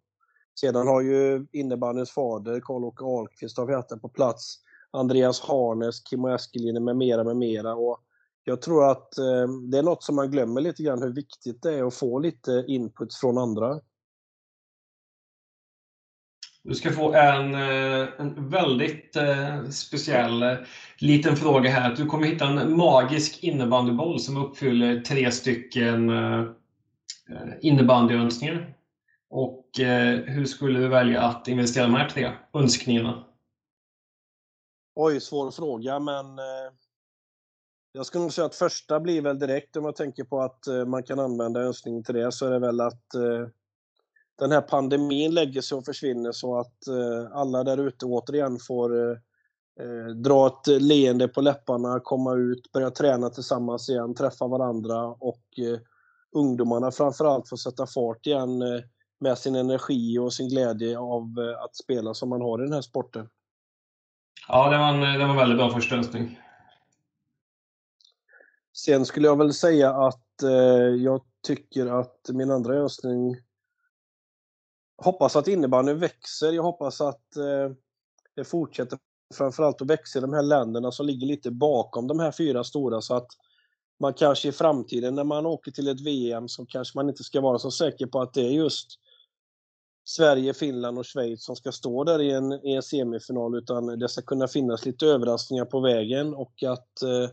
Sedan har ju innebandyns fader, Karl-Åke Ahlqvist, har vi haft på plats. Andreas Harnes, Kimmo Eskelinen med mera, med mera. Och jag tror att eh, det är något som man glömmer lite grann, hur viktigt det är att få lite input från andra. Du ska få en, eh, en väldigt eh, speciell liten fråga här. Du kommer hitta en magisk innebandyboll som uppfyller tre stycken innebandyönskningar. Och hur skulle du välja att investera de här tre önskningarna? Oj, svår fråga, men jag skulle nog säga att första blir väl direkt, om jag tänker på att eh, man kan använda önskningen till det, så är det väl att eh, den här pandemin lägger sig och försvinner så att eh, alla där ute återigen får dra ett leende på läpparna, komma ut, börja träna tillsammans igen, träffa varandra och ungdomarna framförallt får sätta fart igen med sin energi och sin glädje av att spela som man har i den här sporten. Ja, det var en, det var en väldigt bra första önskning. Sen skulle jag väl säga att eh, jag tycker att min andra önskning hoppas att innebandyn växer. Jag hoppas att eh, det fortsätter framförallt att växa i de här länderna som ligger lite bakom de här fyra stora så att man kanske i framtiden när man åker till ett VM så kanske man inte ska vara så säker på att det är just Sverige, Finland och Schweiz som ska stå där i en, i en semifinal utan det ska kunna finnas lite överraskningar på vägen och att eh,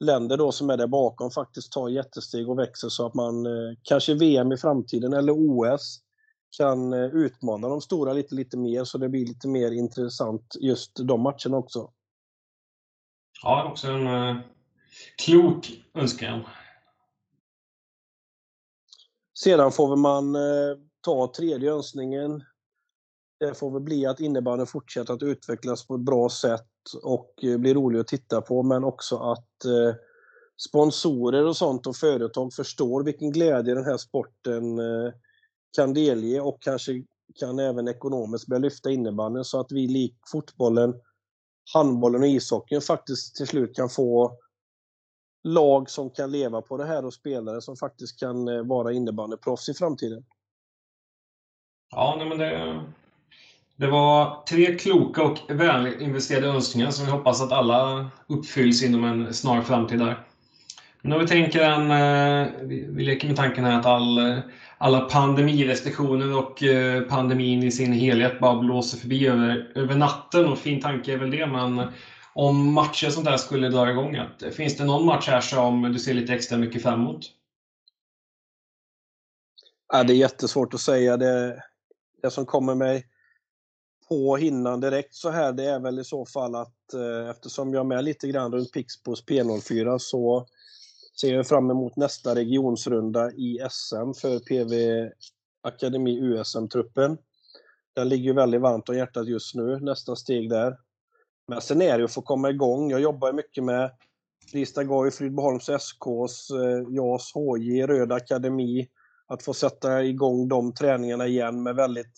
länder då som är där bakom faktiskt tar jättesteg och växer så att man eh, kanske VM i framtiden eller OS kan eh, utmana de stora lite, lite mer så det blir lite mer intressant just de matcherna också. Ja, också en uh, klok önskan. Sedan får man uh, ta tredje önskningen. Det får väl bli att innebandyn fortsätter att utvecklas på ett bra sätt och eh, blir rolig att titta på, men också att eh, sponsorer och sånt och företag förstår vilken glädje den här sporten eh, kan delge och kanske kan även ekonomiskt börja lyfta innebandyn så att vi lik fotbollen, handbollen och ishockeyn faktiskt till slut kan få lag som kan leva på det här och spelare som faktiskt kan vara innebandyproffs i framtiden. Ja, nej, men det, det var tre kloka och välinvesterade önskningar som vi hoppas att alla uppfylls inom en snar framtid. Där. Men om vi tänker en, eh, vi leker med tanken här att all, eh, alla pandemirestriktioner och eh, pandemin i sin helhet bara blåser förbi över, över natten. Och fin tanke är väl det, men om matcher sånt där skulle dra igång, att, finns det någon match här som du ser lite extra mycket fram emot? Ja, det är jättesvårt att säga. Det, det som kommer mig på hinnan direkt så här, det är väl i så fall att eh, eftersom jag är med lite grann runt Pixbos P04 så ser jag fram emot nästa regionsrunda i SM för PV Akademi USM-truppen. Den ligger väldigt varmt om hjärtat just nu, nästa steg där. Men sen är det ju att få komma igång. Jag jobbar mycket med Fristad Goj, Frydboholms SKs, eh, JAS HJ, Röd Akademi. Att få sätta igång de träningarna igen med väldigt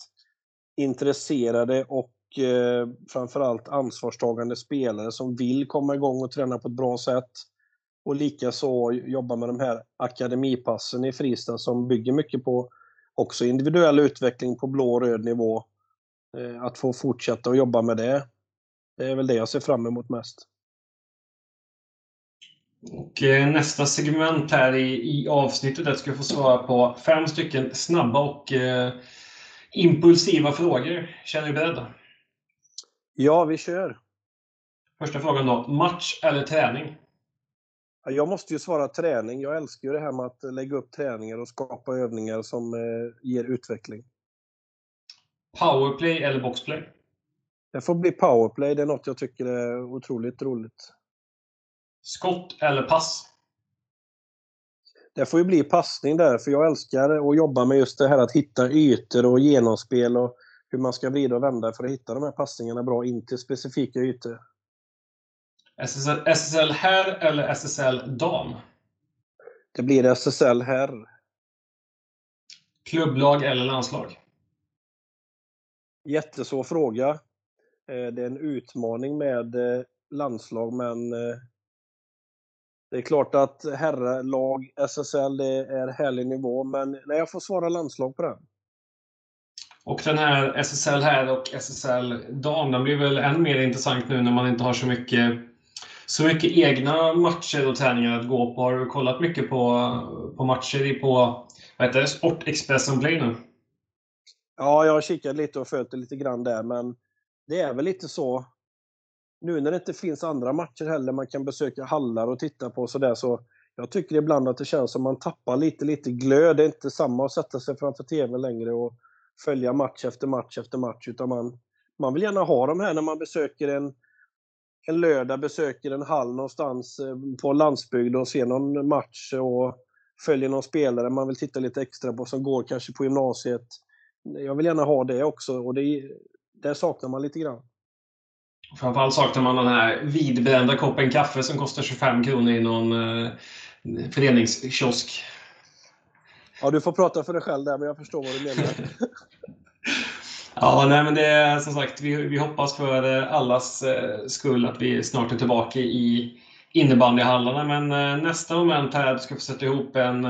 intresserade och eh, framförallt ansvarstagande spelare som vill komma igång och träna på ett bra sätt. Och likaså jobba med de här akademipassen i Fristad som bygger mycket på också individuell utveckling på blå och röd nivå. Eh, att få fortsätta att jobba med det. Det är väl det jag ser fram emot mest. Och eh, nästa segment här i, i avsnittet där ska jag få svara på fem stycken snabba och eh, impulsiva frågor. Känner du beredd? Ja, vi kör. Första frågan då. Match eller träning? Jag måste ju svara träning. Jag älskar ju det här med att lägga upp träningar och skapa övningar som eh, ger utveckling. Powerplay eller boxplay? Det får bli powerplay. Det är något jag tycker är otroligt roligt. Skott eller pass? Det får ju bli passning där, för jag älskar att jobba med just det här att hitta ytor och genomspel och hur man ska vrida och vända för att hitta de här passningarna bra in till specifika ytor. SSL, SSL herr eller SSL dam? Det blir SSL herr. Klubblag eller landslag? Jättesvår fråga. Eh, det är en utmaning med eh, landslag, men eh, det är klart att herrlag, SSL, det är härlig nivå, men nej, jag får svara landslag på den. Och den här SSL här och SSL dam, den blir väl än mer intressant nu när man inte har så mycket, så mycket egna matcher och träningar att gå på. Har du kollat mycket på, på matcher på vad heter det, Sportexpressen Play nu? Ja, jag har kikat lite och följt det lite grann där, men det är väl lite så nu när det inte finns andra matcher heller, man kan besöka hallar och titta på och sådär så jag tycker ibland att det känns som man tappar lite, lite glöd. Det är inte samma att sätta sig framför TV längre och följa match efter match efter match, utan man, man vill gärna ha de här när man besöker en, en lördag, besöker en hall någonstans eh, på landsbygden och ser någon match och följer någon spelare man vill titta lite extra på som går kanske på gymnasiet. Jag vill gärna ha det också och det, det saknar man lite grann. Framförallt saknar man den här vidbrända koppen kaffe som kostar 25 kronor i någon eh, föreningskiosk. Ja, du får prata för dig själv där, men jag förstår vad du menar. *laughs* ja, nej, men det är som sagt, vi, vi hoppas för eh, allas eh, skull att vi snart är tillbaka i innebandyhallarna. Men eh, nästa moment här ska vi sätta ihop en,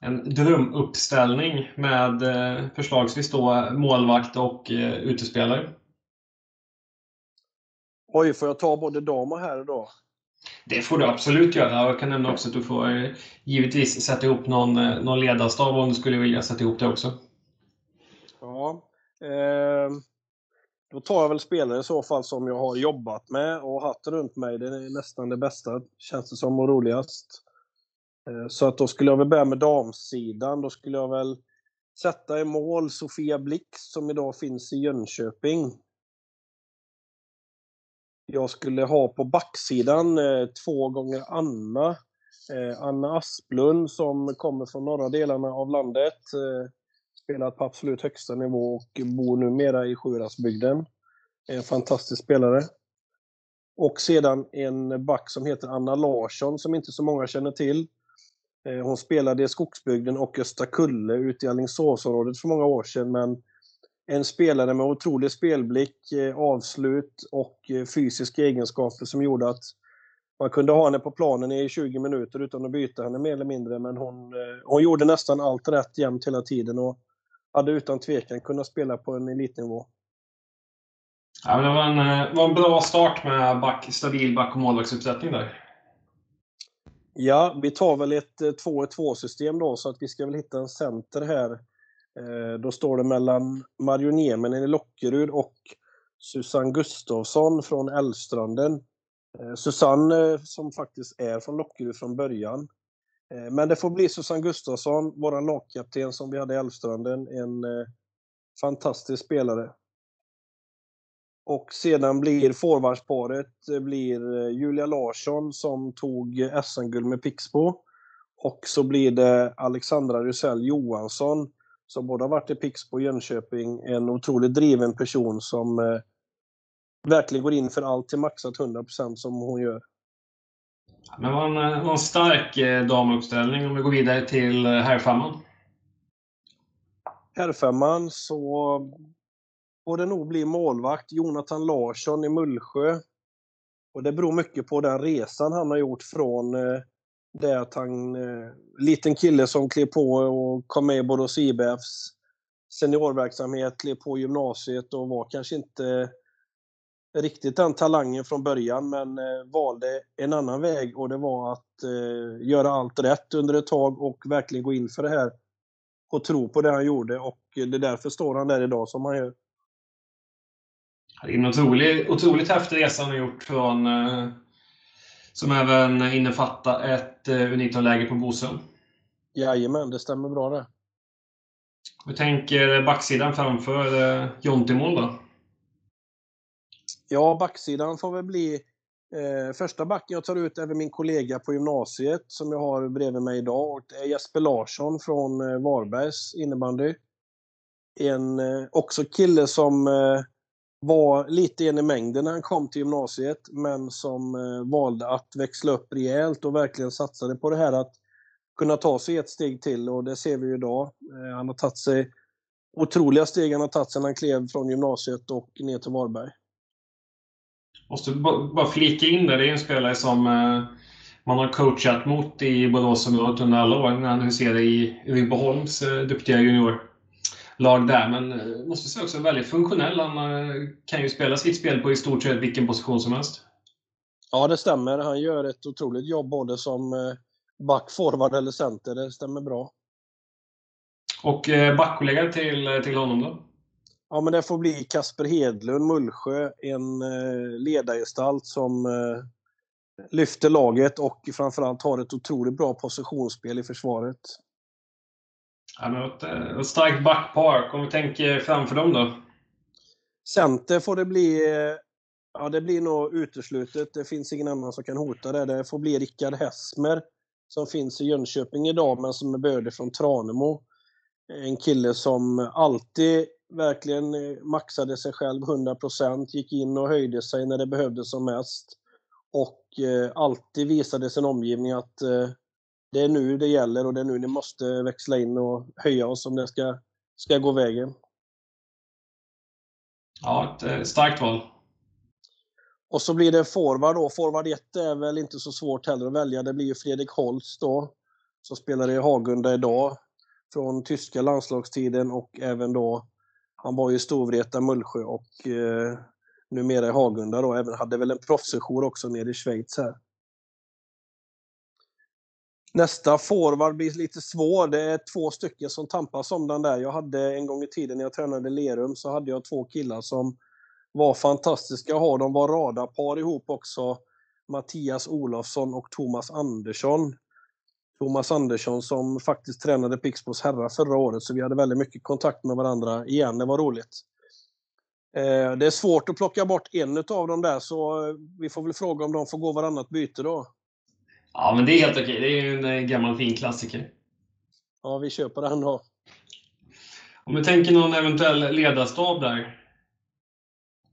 en drömuppställning med förslagsvis då målvakt och utespelare. Oj, får jag ta både dam och herr då? Det får du absolut göra. Jag kan nämna också att du får eh, givetvis sätta ihop någon, eh, någon ledarstab om du skulle vilja sätta ihop det också. Ja. Eh, då tar jag väl spelare i så fall som jag har jobbat med och haft runt mig. Det är nästan det bästa, känns det som, och roligast. Eh, så att då skulle jag väl börja med damsidan. Då skulle jag väl sätta i mål Sofia Blix som idag finns i Jönköping jag skulle ha på backsidan eh, två gånger Anna. Eh, Anna Asplund som kommer från norra delarna av landet. Eh, spelat på absolut högsta nivå och bor numera i Sjuhäradsbygden. En fantastisk spelare. Och sedan en back som heter Anna Larsson som inte så många känner till. Eh, hon spelade i Skogsbygden och Östa Kulle ute i Alingsåsområdet för många år sedan men en spelare med otrolig spelblick, eh, avslut och eh, fysiska egenskaper som gjorde att man kunde ha henne på planen i 20 minuter utan att byta henne mer eller mindre, men hon, eh, hon gjorde nästan allt rätt jämt hela tiden och hade utan tvekan kunnat spela på en elitnivå. Ja, det var en, var en bra start med back, stabil back och målvaktsuppsättning där. Ja, vi tar väl ett 2-2 system då, så att vi ska väl hitta en center här. Eh, då står det mellan Mario Nieminen i Lockerud och Susanne Gustafsson från Älvstranden. Eh, Susanne eh, som faktiskt är från Lockerud från början. Eh, men det får bli Susanne Gustafsson, vår lagkapten som vi hade i Älvstranden. En eh, fantastisk spelare. Och sedan blir forwardsparet blir eh, Julia Larsson som tog SM-guld med Pixbo. Och så blir det Alexandra Rysell Johansson som både har varit i Pixbo och Jönköping. En otroligt driven person som verkligen går in för allt till maxat 100% som hon gör. Det var en, var en stark eh, damuppställning om vi går vidare till eh, herrfemman. Herrfemman så får det nog bli målvakt Jonathan Larsson i Mullsjö. Och det beror mycket på den resan han har gjort från eh, det att han, eh, liten kille som klev på och kom med i Borås IBFs seniorverksamhet, klev på gymnasiet och var kanske inte riktigt den talangen från början men eh, valde en annan väg och det var att eh, göra allt rätt under ett tag och verkligen gå in för det här och tro på det han gjorde och det är därför står han där idag som han gör. Det är en otrolig, otroligt häftig resa han har gjort från eh, som även innefattar ett eh, unikt på Bosön. Jajamän, det stämmer bra det. Vi tänker backsidan framför eh, Jontimol då? Ja, backsidan får väl bli eh, första backen jag tar ut är min kollega på gymnasiet som jag har bredvid mig idag. Och det är Jesper Larsson från eh, Varbergs innebandy. En eh, också kille som eh, var lite en i mängden när han kom till gymnasiet men som eh, valde att växla upp rejält och verkligen satsade på det här att kunna ta sig ett steg till och det ser vi ju idag. Eh, han har tagit sig otroliga steg han har tagit sedan han klev från gymnasiet och ner till Varberg. Måste bara flika in där, det är en spelare som eh, man har coachat mot i Boråsområdet under alla år. När han ser det i Rydboholms eh, duktiga junior juniorlag där. Men eh, måste säga också väldigt funktionell. Han kan ju spela sitt spel på i stort sett vilken position som helst. Ja, det stämmer. Han gör ett otroligt jobb både som back, forward eller center. Det stämmer bra. Och backkollega till, till honom då? Ja, men det får bli Kasper Hedlund, Mullsjö, en eh, ledargestalt som eh, lyfter laget och framförallt har ett otroligt bra positionsspel i försvaret. Ja, men ett, eh, starkt backpar. Om vi tänker eh, framför dem då? Center får det bli eh, Ja, det blir nog uteslutet. Det finns ingen annan som kan hota det. Det får bli Rickard Hesmer som finns i Jönköping idag, men som är bördig från Tranemo. En kille som alltid verkligen maxade sig själv 100%, gick in och höjde sig när det behövdes som mest. Och eh, alltid visade sin omgivning att eh, det är nu det gäller och det är nu ni måste växla in och höja oss om det ska, ska gå vägen. Ja, ett starkt val. Och så blir det forward då. Forward 1 är väl inte så svårt heller att välja. Det blir ju Fredrik Holst då, som spelar i Hagunda idag, från tyska landslagstiden och även då han var ju Storvreta, Mullsjö och eh, numera i Hagunda då. Även hade väl en proffssejour också nere i Schweiz här. Nästa forward blir lite svår. Det är två stycken som tampas om den där. Jag hade en gång i tiden när jag tränade Lerum så hade jag två killar som var fantastiska att ha. De var radarpar ihop också. Mattias Olofsson och Thomas Andersson. Thomas Andersson som faktiskt tränade Pixbos herrar förra året, så vi hade väldigt mycket kontakt med varandra igen. Det var roligt. Eh, det är svårt att plocka bort en av dem där, så eh, vi får väl fråga om de får gå varannat byte då. Ja, men det är helt okej. Det är ju en eh, gammal fin klassiker. Ja, vi köper den då. Om vi tänker någon eventuell ledarstab där?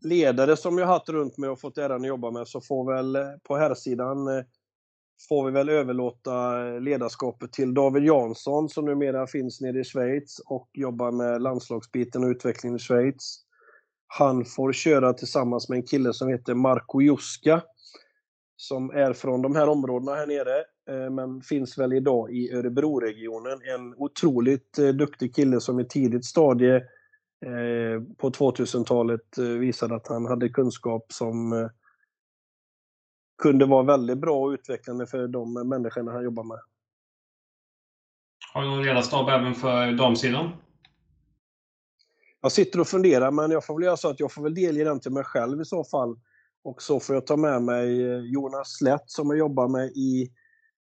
Ledare som jag haft runt mig och fått äran att jobba med, så får väl på herrsidan får vi väl överlåta ledarskapet till David Jansson som numera finns nere i Schweiz och jobbar med landslagsbiten och utvecklingen i Schweiz. Han får köra tillsammans med en kille som heter Marco Juska som är från de här områdena här nere, eh, men finns väl idag i Örebroregionen. En otroligt eh, duktig kille som i tidigt stadie eh, på 2000-talet visade att han hade kunskap som kunde vara väldigt bra och utvecklande för de människorna han jobbar med. Har du någon ledarstab även för damsidan? Jag sitter och funderar, men jag får väl göra så att jag får väl delge den till mig själv i så fall. Och så får jag ta med mig eh, Jonas Slätt som jag jobbar med i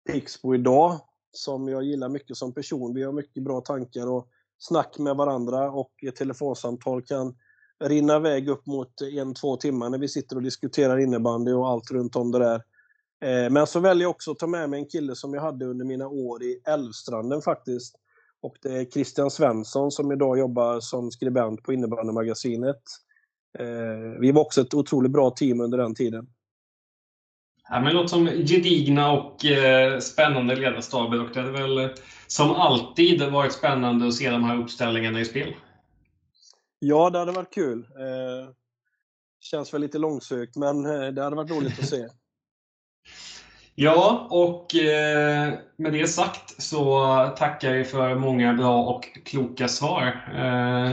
Pixbo idag, som jag gillar mycket som person. Vi har mycket bra tankar och snack med varandra och ett telefonsamtal kan rinna iväg upp mot en, två timmar när vi sitter och diskuterar innebandy och allt runt om det där. Eh, men så väljer jag också att ta med mig en kille som jag hade under mina år i Älvstranden faktiskt. Och det är Christian Svensson som idag jobbar som skribent på Innebandymagasinet. Eh, vi var också ett otroligt bra team under den tiden. Ja, men det låter som gedigna och eh, spännande ledarstaber och det hade väl som alltid varit spännande att se de här uppställningarna i spel. Ja, det hade varit kul. Eh, känns väl lite långsökt, men eh, det hade varit roligt att se. *laughs* Ja, och eh, med det sagt så tackar vi för många bra och kloka svar. Eh,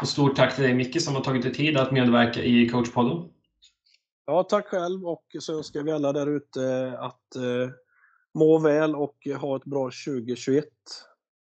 och stort tack till dig Micke som har tagit dig tid att medverka i coachpodden. Ja, tack själv och så önskar vi alla där ute att eh, må väl och ha ett bra 2021.